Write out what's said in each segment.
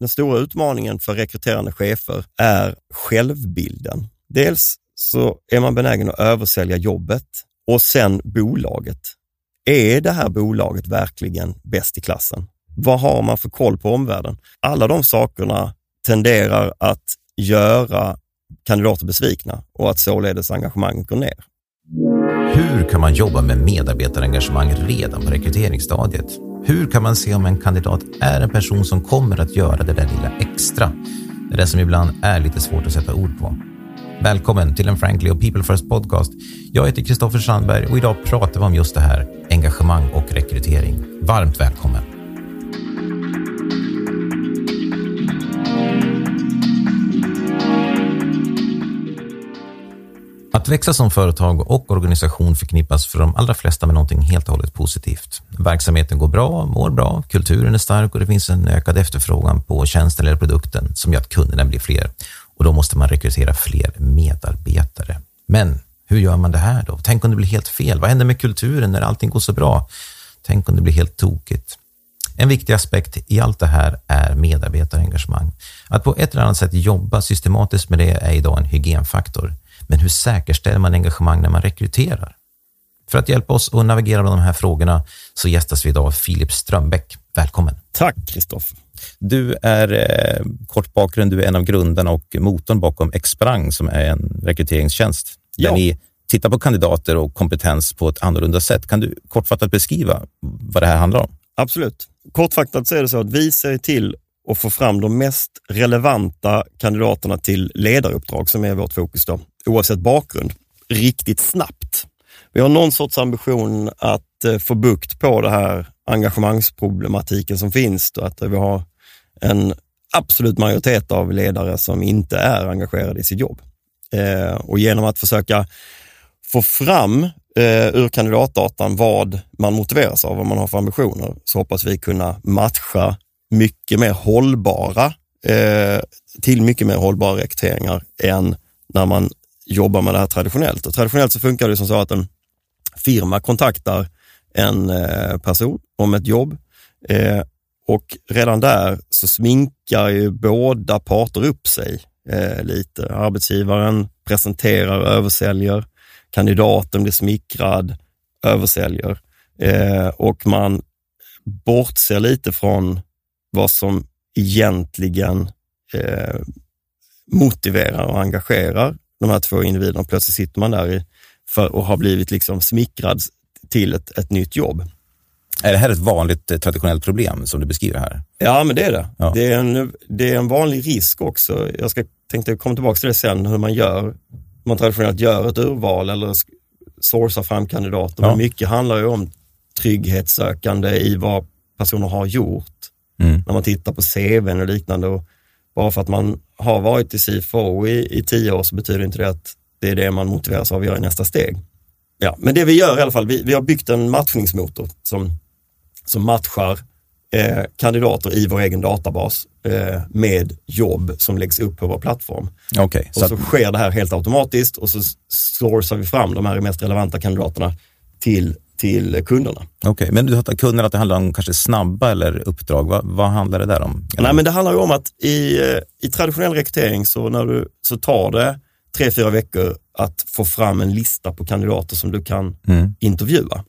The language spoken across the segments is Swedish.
den stora utmaningen för rekryterande chefer är självbilden. Dels så är man benägen att översälja jobbet och sen bolaget. Är det här bolaget verkligen bäst i klassen? Vad har man för koll på omvärlden? Alla de sakerna tenderar att göra kandidater besvikna och att således engagemanget går ner. Hur kan man jobba med medarbetarengagemang redan på rekryteringsstadiet? Hur kan man se om en kandidat är en person som kommer att göra det där lilla extra? Det är det som ibland är lite svårt att sätta ord på. Välkommen till en Frankly och People First podcast. Jag heter Kristoffer Sandberg och idag pratar vi om just det här, engagemang och rekrytering. Varmt välkommen! Att växa som företag och organisation förknippas för de allra flesta med någonting helt och hållet positivt. Verksamheten går bra, mår bra, kulturen är stark och det finns en ökad efterfrågan på tjänsten eller produkten som gör att kunderna blir fler. Och då måste man rekrytera fler medarbetare. Men hur gör man det här då? Tänk om det blir helt fel? Vad händer med kulturen när allting går så bra? Tänk om det blir helt tokigt? En viktig aspekt i allt det här är medarbetarengagemang. Att på ett eller annat sätt jobba systematiskt med det är idag en hygienfaktor. Men hur säkerställer man engagemang när man rekryterar? För att hjälpa oss att navigera med de här frågorna så gästas vi idag av Filip Strömbäck. Välkommen! Tack Kristoffer! Du är, eh, kort bakgrund, du är en av grundarna och motorn bakom Exprang som är en rekryteringstjänst. Ja. Där ni tittar på kandidater och kompetens på ett annorlunda sätt. Kan du kortfattat beskriva vad det här handlar om? Absolut. Kortfattat så är det så att vi ser till att få fram de mest relevanta kandidaterna till ledaruppdrag som är vårt fokus då oavsett bakgrund, riktigt snabbt. Vi har någon sorts ambition att eh, få bukt på det här engagemangsproblematiken som finns. och att vi har en absolut majoritet av ledare som inte är engagerade i sitt jobb. Eh, och genom att försöka få fram eh, ur kandidatdatan vad man motiveras av, vad man har för ambitioner, så hoppas vi kunna matcha mycket mer hållbara eh, till mycket mer hållbara rekryteringar än när man jobbar med det här traditionellt. Och traditionellt så funkar det som så att en firma kontaktar en eh, person om ett jobb eh, och redan där så sminkar ju båda parter upp sig eh, lite. Arbetsgivaren presenterar, översäljer, kandidaten blir smickrad, översäljer och man bortser lite från vad som egentligen motiverar och engagerar de här två individerna. Plötsligt sitter man där i, för, och har blivit liksom smickrad till ett, ett nytt jobb. Är det här ett vanligt eh, traditionellt problem som du beskriver här? Ja, men det är det. Ja. Det, är en, det är en vanlig risk också. Jag ska, tänkte komma tillbaka till det sen, hur man gör. Man traditionellt gör ett urval eller sourcar fram kandidater. Ja. Men mycket handlar ju om trygghetssökande i vad personer har gjort. Mm. När man tittar på CVn och liknande. Och bara för att man har varit i CFO i, i tio år så betyder inte det att det är det man motiveras av att göra i nästa steg. Ja, men det vi gör i alla fall, vi, vi har byggt en matchningsmotor som, som matchar eh, kandidater i vår egen databas eh, med jobb som läggs upp på vår plattform. Okay, och så, så sker det här helt automatiskt och så sourcar vi fram de här mest relevanta kandidaterna till till kunderna. Okej, okay, men du har kunderna att det handlar om kanske snabba eller uppdrag. Vad, vad handlar det där om? Nej, men det handlar ju om att i, eh, i traditionell rekrytering så, när du, så tar det tre, fyra veckor att få fram en lista på kandidater som du kan mm. intervjua.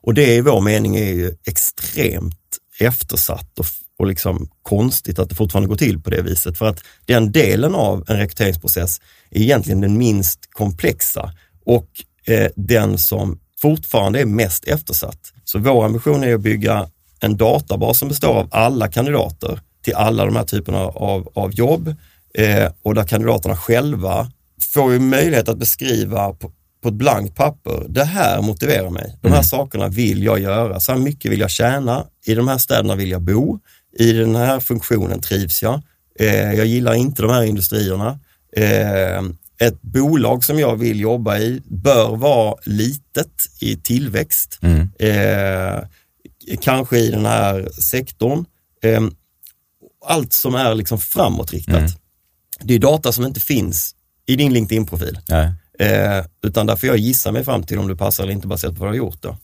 Och det i vår mening är ju extremt eftersatt och, och liksom konstigt att det fortfarande går till på det viset. För att den delen av en rekryteringsprocess är egentligen den minst komplexa och eh, den som fortfarande är mest eftersatt. Så vår ambition är att bygga en databas som består av alla kandidater till alla de här typerna av, av jobb eh, och där kandidaterna själva får ju möjlighet att beskriva på, på ett blankt papper, det här motiverar mig. De här mm. sakerna vill jag göra. Så här mycket vill jag tjäna. I de här städerna vill jag bo. I den här funktionen trivs jag. Eh, jag gillar inte de här industrierna. Eh, ett bolag som jag vill jobba i bör vara litet i tillväxt, mm. eh, kanske i den här sektorn. Eh, allt som är liksom framåtriktat. Mm. Det är data som inte finns i din LinkedIn-profil. Eh, utan där får jag gissa mig fram till om du passar eller inte baserat på vad du har gjort. Då.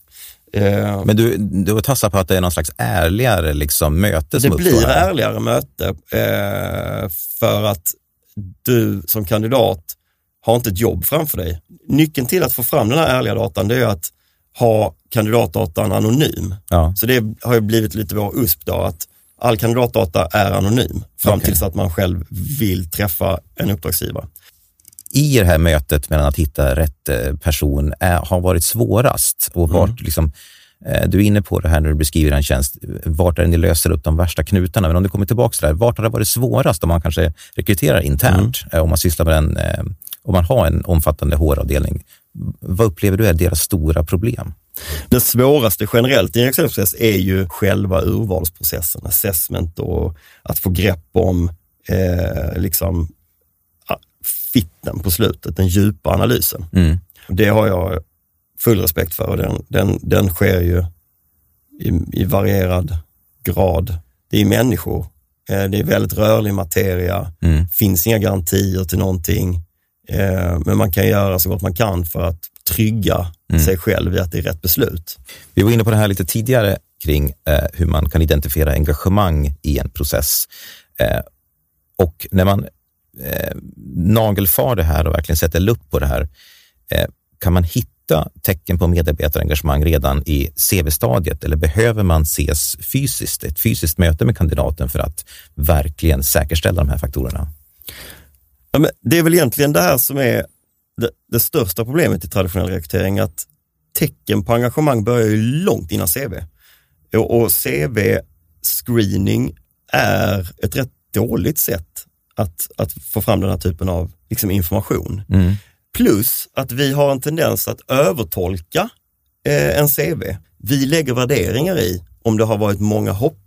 Eh, Men du, du tassar på att det är någon slags ärligare liksom, möte som Det blir ärligare möte eh, för att du som kandidat har inte ett jobb framför dig. Nyckeln till att få fram den här ärliga datan det är att ha kandidatdatan anonym. Ja. Så det har ju blivit lite vår USP då, att all kandidatdata är anonym fram okay. tills att man själv vill träffa en uppdragsgivare. I det här mötet mellan att hitta rätt eh, person är, har varit svårast och vart mm. liksom, eh, du är inne på det här när du beskriver en tjänst, vart är det ni löser upp de värsta knutarna? Men om du kommer tillbaka till det här, vart har det varit svårast om man kanske rekryterar internt, mm. Eh, om man sysslar med en, om man har en omfattande HR-avdelning? Vad upplever du är deras stora problem? Det svåraste generellt i en rekryteringsprocess är ju själva urvalsprocessen, assessment och att få grepp om eh, liksom fitten på slutet, den djupa analysen. Mm. Det har jag full respekt för och den, den, den sker ju i, i varierad grad. Det är människor, eh, det är väldigt rörlig materia, mm. finns inga garantier till någonting. Eh, men man kan göra så gott man kan för att trygga mm. sig själv i att det är rätt beslut. Vi var inne på det här lite tidigare kring eh, hur man kan identifiera engagemang i en process. Eh, och när man nagelfar det här och verkligen sätter lupp på det här, kan man hitta tecken på medarbetarengagemang redan i CV-stadiet eller behöver man ses fysiskt, ett fysiskt möte med kandidaten för att verkligen säkerställa de här faktorerna? Ja, det är väl egentligen det här som är det, det största problemet i traditionell rekrytering, att tecken på engagemang börjar ju långt innan CV. Och, och CV-screening är ett rätt dåligt sätt att, att få fram den här typen av liksom, information. Mm. Plus att vi har en tendens att övertolka eh, en CV. Vi lägger värderingar i om det har varit många hopp.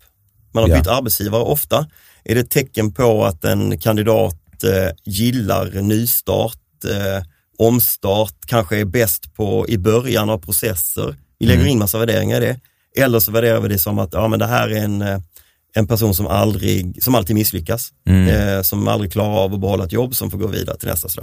Man har ja. bytt arbetsgivare ofta. Är det ett tecken på att en kandidat eh, gillar nystart, eh, omstart, kanske är bäst på i början av processer. Vi lägger mm. in massa värderingar i det. Eller så värderar vi det som att ja, men det här är en, eh, en person som, aldrig, som alltid misslyckas, mm. eh, som aldrig klarar av att behålla ett jobb, som får gå vidare till nästa. Så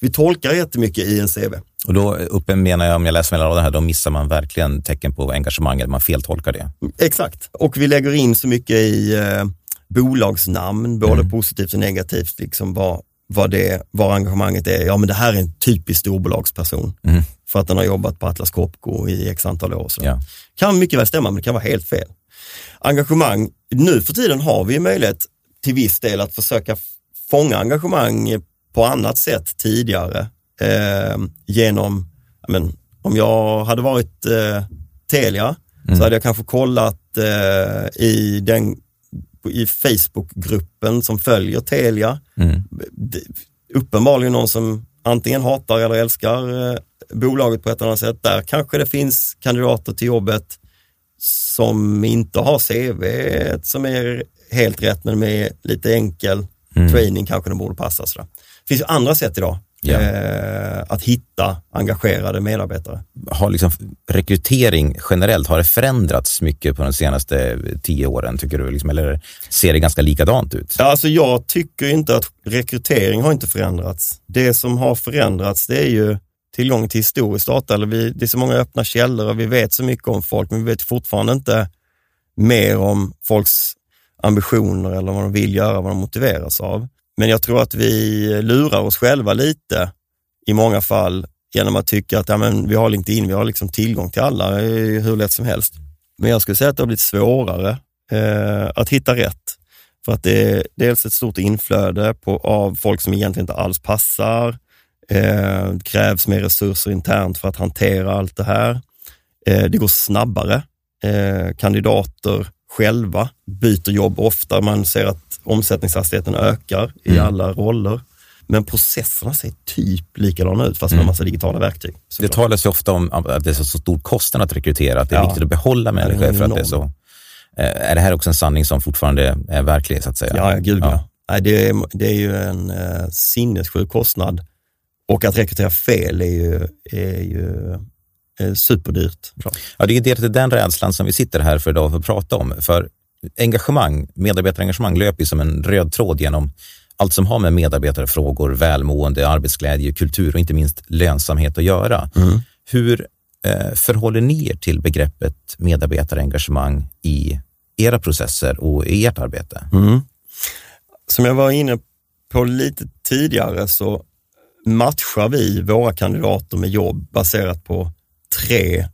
vi tolkar jättemycket i en CV. Och då uppe menar jag, om jag läser mellan raderna här, då missar man verkligen tecken på engagemang, eller man feltolkar det. Exakt, och vi lägger in så mycket i eh, bolagsnamn, både mm. positivt och negativt, liksom vad, vad, det, vad engagemanget är. Ja, men det här är en typisk storbolagsperson mm. för att den har jobbat på Atlas Copco i x antal år. Så. Ja. Kan mycket väl stämma, men det kan vara helt fel. Engagemang, nu för tiden har vi möjlighet till viss del att försöka fånga engagemang på annat sätt tidigare eh, genom, men, om jag hade varit eh, Telia mm. så hade jag kanske kollat eh, i den i Facebookgruppen som följer Telia. Mm. Uppenbarligen någon som antingen hatar eller älskar eh, bolaget på ett annat sätt. Där kanske det finns kandidater till jobbet som inte har CV som är helt rätt men med lite enkel mm. training kanske den borde passa. Sådär. Det finns ju andra sätt idag Ja. Eh, att hitta engagerade medarbetare. Har liksom rekrytering generellt, har det förändrats mycket på de senaste tio åren tycker du? Liksom, eller ser det ganska likadant ut? Alltså jag tycker inte att rekrytering har inte förändrats. Det som har förändrats det är ju tillgång till historiskt data. Eller vi, det är så många öppna källor och vi vet så mycket om folk, men vi vet fortfarande inte mer om folks ambitioner eller vad de vill göra, vad de motiveras av. Men jag tror att vi lurar oss själva lite i många fall genom att tycka att ja, men vi har LinkedIn, vi har liksom tillgång till alla eh, hur lätt som helst. Men jag skulle säga att det har blivit svårare eh, att hitta rätt. För att det är dels ett stort inflöde på, av folk som egentligen inte alls passar. Eh, det krävs mer resurser internt för att hantera allt det här. Eh, det går snabbare. Eh, kandidater själva byter jobb ofta. Man ser att omsättningshastigheten ökar i mm. alla roller. Men processerna ser typ likadana ut fast med mm. en massa digitala verktyg. Det talas ju ofta om att det är så stor kostnad att rekrytera, att det är ja. viktigt att behålla människor för att det är så. Eh, är det här också en sanning som fortfarande är verklig så att säga? Ja, gud ja. ja. Det, är, det är ju en eh, sinnessjuk kostnad och att rekrytera fel är ju, är ju superdyrt. Ja, det är det, den rädslan som vi sitter här för idag för att prata om. För engagemang, medarbetarengagemang löper som en röd tråd genom allt som har med medarbetarfrågor, välmående, arbetsglädje, kultur och inte minst lönsamhet att göra. Mm. Hur eh, förhåller ni er till begreppet medarbetarengagemang i era processer och i ert arbete? Mm. Som jag var inne på lite tidigare så matchar vi våra kandidater med jobb baserat på tre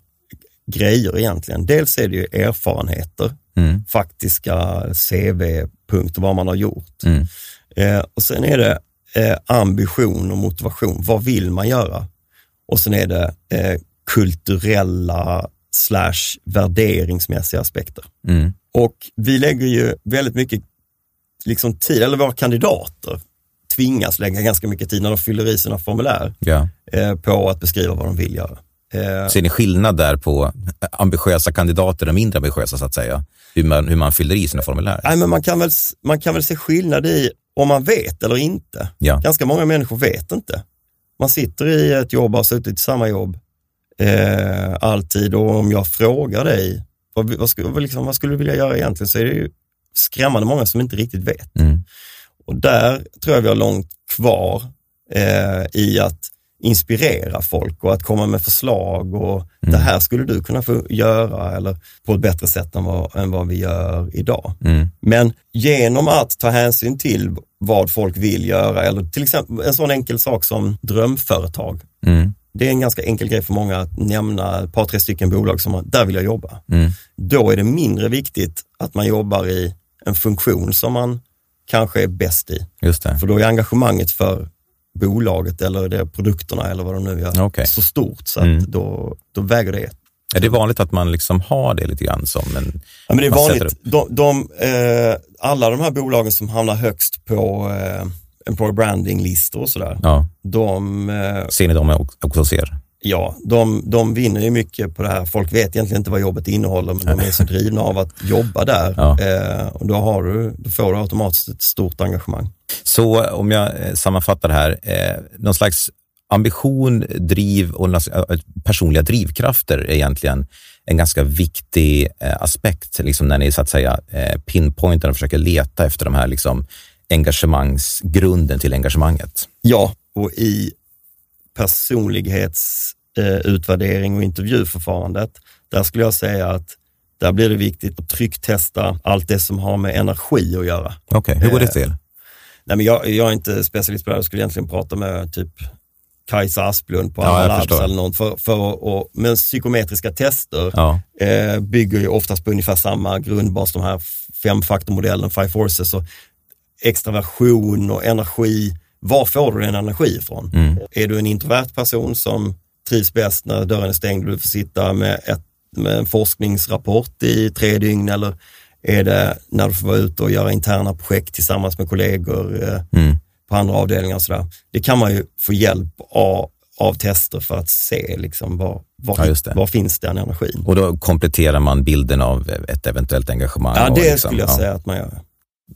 grejer egentligen. Dels är det ju erfarenheter, mm. faktiska CV-punkter, vad man har gjort. Mm. Eh, och sen är det eh, ambition och motivation. Vad vill man göra? Och sen är det eh, kulturella slash värderingsmässiga aspekter. Mm. Och vi lägger ju väldigt mycket liksom tid, eller våra kandidater tvingas lägga ganska mycket tid när de fyller i sina formulär eh, på att beskriva vad de vill göra. Eh, Ser ni skillnad där på ambitiösa kandidater och mindre ambitiösa så att säga? Hur man, hur man fyller i sina formulär? Nej, men man kan, väl, man kan väl se skillnad i om man vet eller inte. Ja. Ganska många människor vet inte. Man sitter i ett jobb och har suttit i samma jobb eh, alltid och om jag frågar dig vad, vad, skulle, liksom, vad skulle du vilja göra egentligen så är det ju skrämmande många som inte riktigt vet. Mm. Och där tror jag vi har långt kvar eh, i att inspirera folk och att komma med förslag och mm. det här skulle du kunna få göra eller på ett bättre sätt än vad, än vad vi gör idag. Mm. Men genom att ta hänsyn till vad folk vill göra eller till exempel en sån enkel sak som drömföretag. Mm. Det är en ganska enkel grej för många att nämna ett par, tre stycken bolag som där vill jag jobba. Mm. Då är det mindre viktigt att man jobbar i en funktion som man kanske är bäst i. För då är engagemanget för bolaget eller det produkterna eller vad de nu gör okay. så stort så att mm. då, då väger det. Är det vanligt att man liksom har det lite grann som en... Ja, men det är vanligt. De, de, eh, alla de här bolagen som hamnar högst på eh, employer branding-listor och sådär, ja. de... Eh, ser ni dem också ser? Ja, de, de vinner ju mycket på det här. Folk vet egentligen inte vad jobbet innehåller, men de är så drivna av att jobba där. Ja. Eh, och då, har du, då får du automatiskt ett stort engagemang. Så om jag eh, sammanfattar det här, eh, någon slags ambition, driv och eh, personliga drivkrafter är egentligen en ganska viktig eh, aspekt liksom när ni så att säga eh, pinpointar och försöker leta efter de här liksom, engagemangsgrunden till engagemanget. Ja, och i personlighetsutvärdering och intervjuförfarandet, där skulle jag säga att där blir det viktigt att trycktesta allt det som har med energi att göra. Okej, okay. hur går det till? Nej, men jag, jag är inte specialist på det här, jag skulle egentligen prata med typ Kajsa Asplund på ja, Labs eller något. För, för, och, men psykometriska tester ja. eh, bygger ju oftast på ungefär samma grundbas, de här femfaktormodellen, five forces och extraversion och energi. Var får du din energi ifrån? Mm. Är du en introvert person som trivs bäst när dörren är stängd och du får sitta med, ett, med en forskningsrapport i tre dygn eller är det när du får vara ute och göra interna projekt tillsammans med kollegor eh, mm. på andra avdelningar och sådär. Det kan man ju få hjälp av, av tester för att se liksom var, var, ja, var finns den energin. Och då kompletterar man bilden av ett eventuellt engagemang? Ja, det liksom, skulle jag ja. säga att man gör.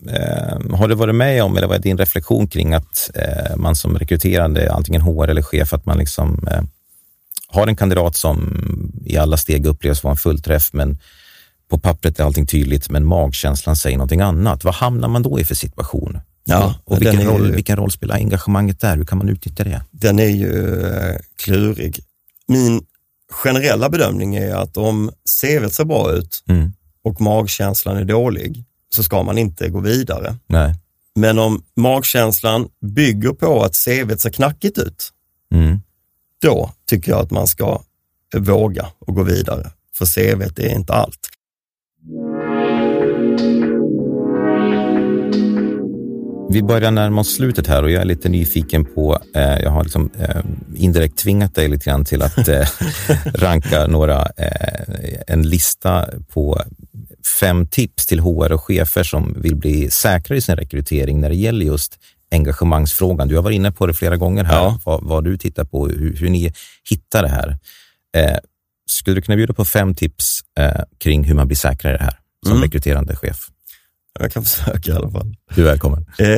Eh, har du varit med om, eller vad är din reflektion kring att eh, man som rekryterande, antingen HR eller chef, att man liksom eh, har en kandidat som i alla steg upplevs vara en fullträff, men på pappret är allting tydligt, men magkänslan säger någonting annat. Vad hamnar man då i för situation? Ja, och vilken, ju, roll, vilken roll spelar engagemanget där? Hur kan man utnyttja det? Den är ju eh, klurig. Min generella bedömning är att om CV ser bra ut mm. och magkänslan är dålig så ska man inte gå vidare. Nej. Men om magkänslan bygger på att CV ser knackigt ut, mm. då tycker jag att man ska våga och gå vidare. För CV är inte allt. Vi börjar närma oss slutet här och jag är lite nyfiken på, eh, jag har liksom, eh, indirekt tvingat dig lite grann till att eh, ranka några, eh, en lista på fem tips till HR och chefer som vill bli säkrare i sin rekrytering när det gäller just engagemangsfrågan. Du har varit inne på det flera gånger här, ja. vad, vad, du tittar på, hur, hur ni hittar det här. Eh, skulle du kunna bjuda på fem tips eh, kring hur man blir säkrare i det här som mm. rekryterande chef? Jag kan försöka i alla fall. Du är välkommen. Eh,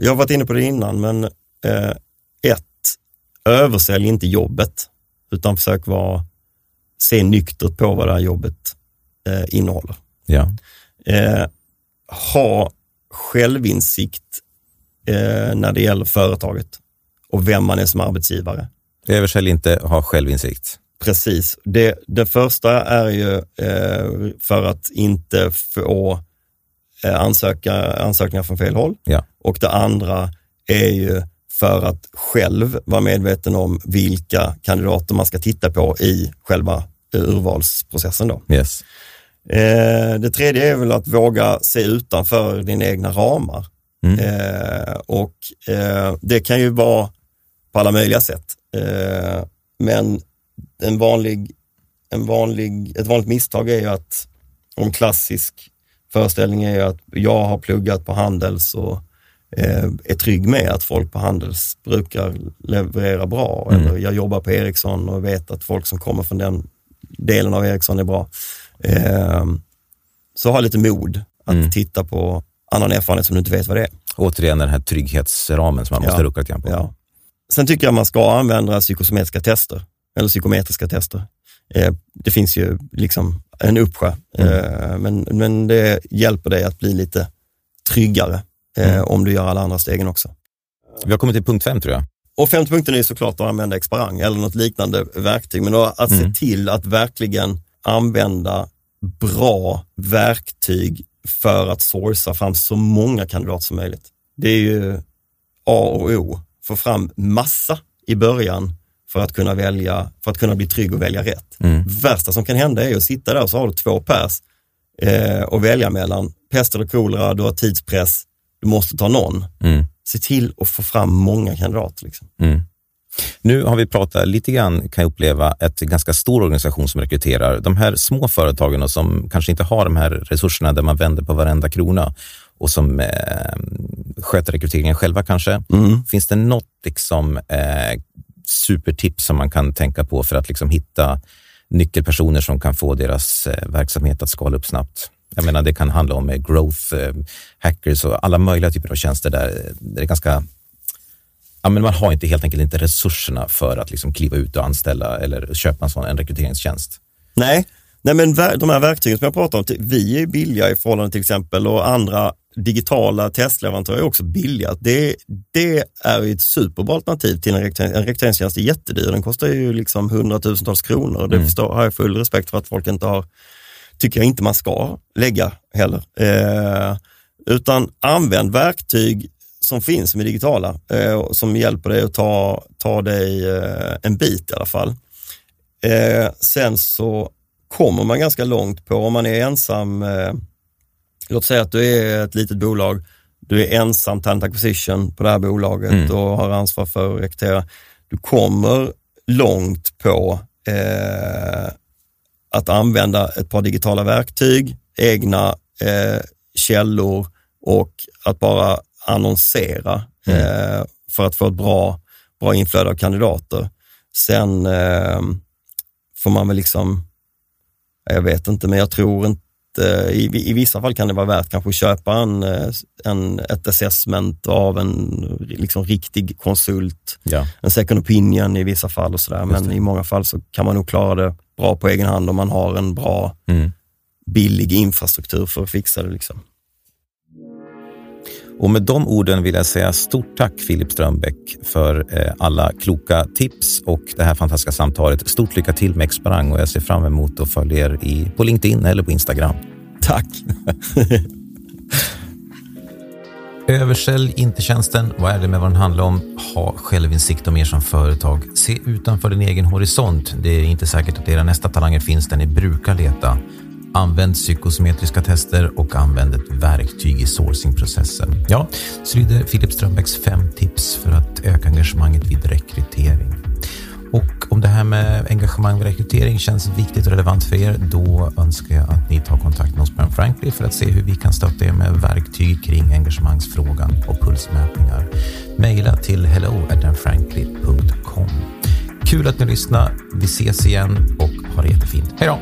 jag har varit inne på det innan, men eh, ett, översälj inte jobbet, utan försök vara, se nyktert på vad det här jobbet eh, innehåller. Ja. Eh, ha självinsikt eh, när det gäller företaget och vem man är som arbetsgivare. Översälj inte, ha självinsikt. Precis. Det, det första är ju eh, för att inte få eh, ansöka, ansökningar från fel håll. Ja. Och det andra är ju för att själv vara medveten om vilka kandidater man ska titta på i själva urvalsprocessen. Då. Yes. Eh, det tredje är väl att våga se utanför dina egna ramar. Mm. Eh, och eh, det kan ju vara på alla möjliga sätt. Men en vanlig, en vanlig, ett vanligt misstag är ju att, en klassisk föreställning är ju att jag har pluggat på Handels och är trygg med att folk på Handels brukar leverera bra. Mm. Eller jag jobbar på Ericsson och vet att folk som kommer från den delen av Ericsson är bra. Eh, så ha lite mod att mm. titta på annan erfarenhet som du inte vet vad det är. Återigen den här trygghetsramen som man måste ja. rucka lite på. Ja. Sen tycker jag man ska använda psykosometriska tester, eller psykometriska tester. Eh, det finns ju liksom en uppsjö, mm. eh, men, men det hjälper dig att bli lite tryggare eh, mm. om du gör alla andra stegen också. Vi har kommit till punkt fem tror jag. Och femte punkten är såklart att använda Exparang eller något liknande verktyg, men att mm. se till att verkligen använda bra verktyg för att sourca fram så många kandidater som möjligt. Det är ju A och O. Få fram massa i början för att kunna välja, för att kunna bli trygg och välja rätt. Mm. Värsta som kan hända är att sitta där och så har du två pers eh, och välja mellan. Pest eller kolera, du har tidspress, du måste ta någon. Mm. Se till att få fram många kandidater. Liksom. Mm. Nu har vi pratat lite grann, kan jag uppleva, ett ganska stor organisation som rekryterar. De här små företagen som kanske inte har de här resurserna där man vänder på varenda krona och som eh, sköter rekryteringen själva kanske. Mm. Finns det något liksom, eh, supertips som man kan tänka på för att liksom hitta nyckelpersoner som kan få deras eh, verksamhet att skala upp snabbt? Jag menar, det kan handla om eh, growth eh, hackers och alla möjliga typer av tjänster där det är ganska ja, men man har inte helt enkelt inte resurserna för att liksom kliva ut och anställa eller köpa en sån en rekryteringstjänst. Nej, Nej men de här verktygen som jag pratar om, vi är billiga i förhållande till exempel och andra digitala testleverantörer är också billiga. Det, det är ett superbra alternativ till en, rekrytering, en rekryteringstjänst. är jättedyr, den kostar ju liksom hundratusentals kronor och det mm. förstår, har jag full respekt för att folk inte har, tycker jag inte man ska lägga heller. Eh, utan använd verktyg som finns som är digitala eh, som hjälper dig att ta, ta dig eh, en bit i alla fall. Eh, sen så kommer man ganska långt på om man är ensam. Eh, låt säga att du är ett litet bolag, du är ensam talent acquisition på det här bolaget mm. och har ansvar för att rekrytera. Du kommer långt på eh, att använda ett par digitala verktyg, egna eh, källor och att bara annonsera mm. eh, för att få ett bra, bra inflöde av kandidater. Sen eh, får man väl liksom, jag vet inte, men jag tror inte i, I vissa fall kan det vara värt kanske att köpa en, eh, en, ett assessment av en liksom, riktig konsult, ja. en second opinion i vissa fall och sådär. Men i många fall så kan man nog klara det bra på egen hand om man har en bra, mm. billig infrastruktur för att fixa det. Liksom. Och med de orden vill jag säga stort tack Filip Strömbäck för eh, alla kloka tips och det här fantastiska samtalet. Stort lycka till med Exparang och jag ser fram emot att följa er i, på LinkedIn eller på Instagram. Tack! Översälj inte tjänsten. Vad är det med vad den handlar om? Ha självinsikt om er som företag. Se utanför din egen horisont. Det är inte säkert att era nästa talanger finns där ni brukar leta. Använd psykosometriska tester och använd ett verktyg i sourcingprocessen. Ja, så lyder Filip Strömbäcks fem tips för att öka engagemanget vid rekrytering. Och om det här med engagemang vid rekrytering känns viktigt och relevant för er, då önskar jag att ni tar kontakt med oss på Frankly för att se hur vi kan stötta er med verktyg kring engagemangsfrågan och pulsmätningar. Maila till hello@frankly.com. Kul att ni lyssnade. Vi ses igen och ha det jättefint. Hej då!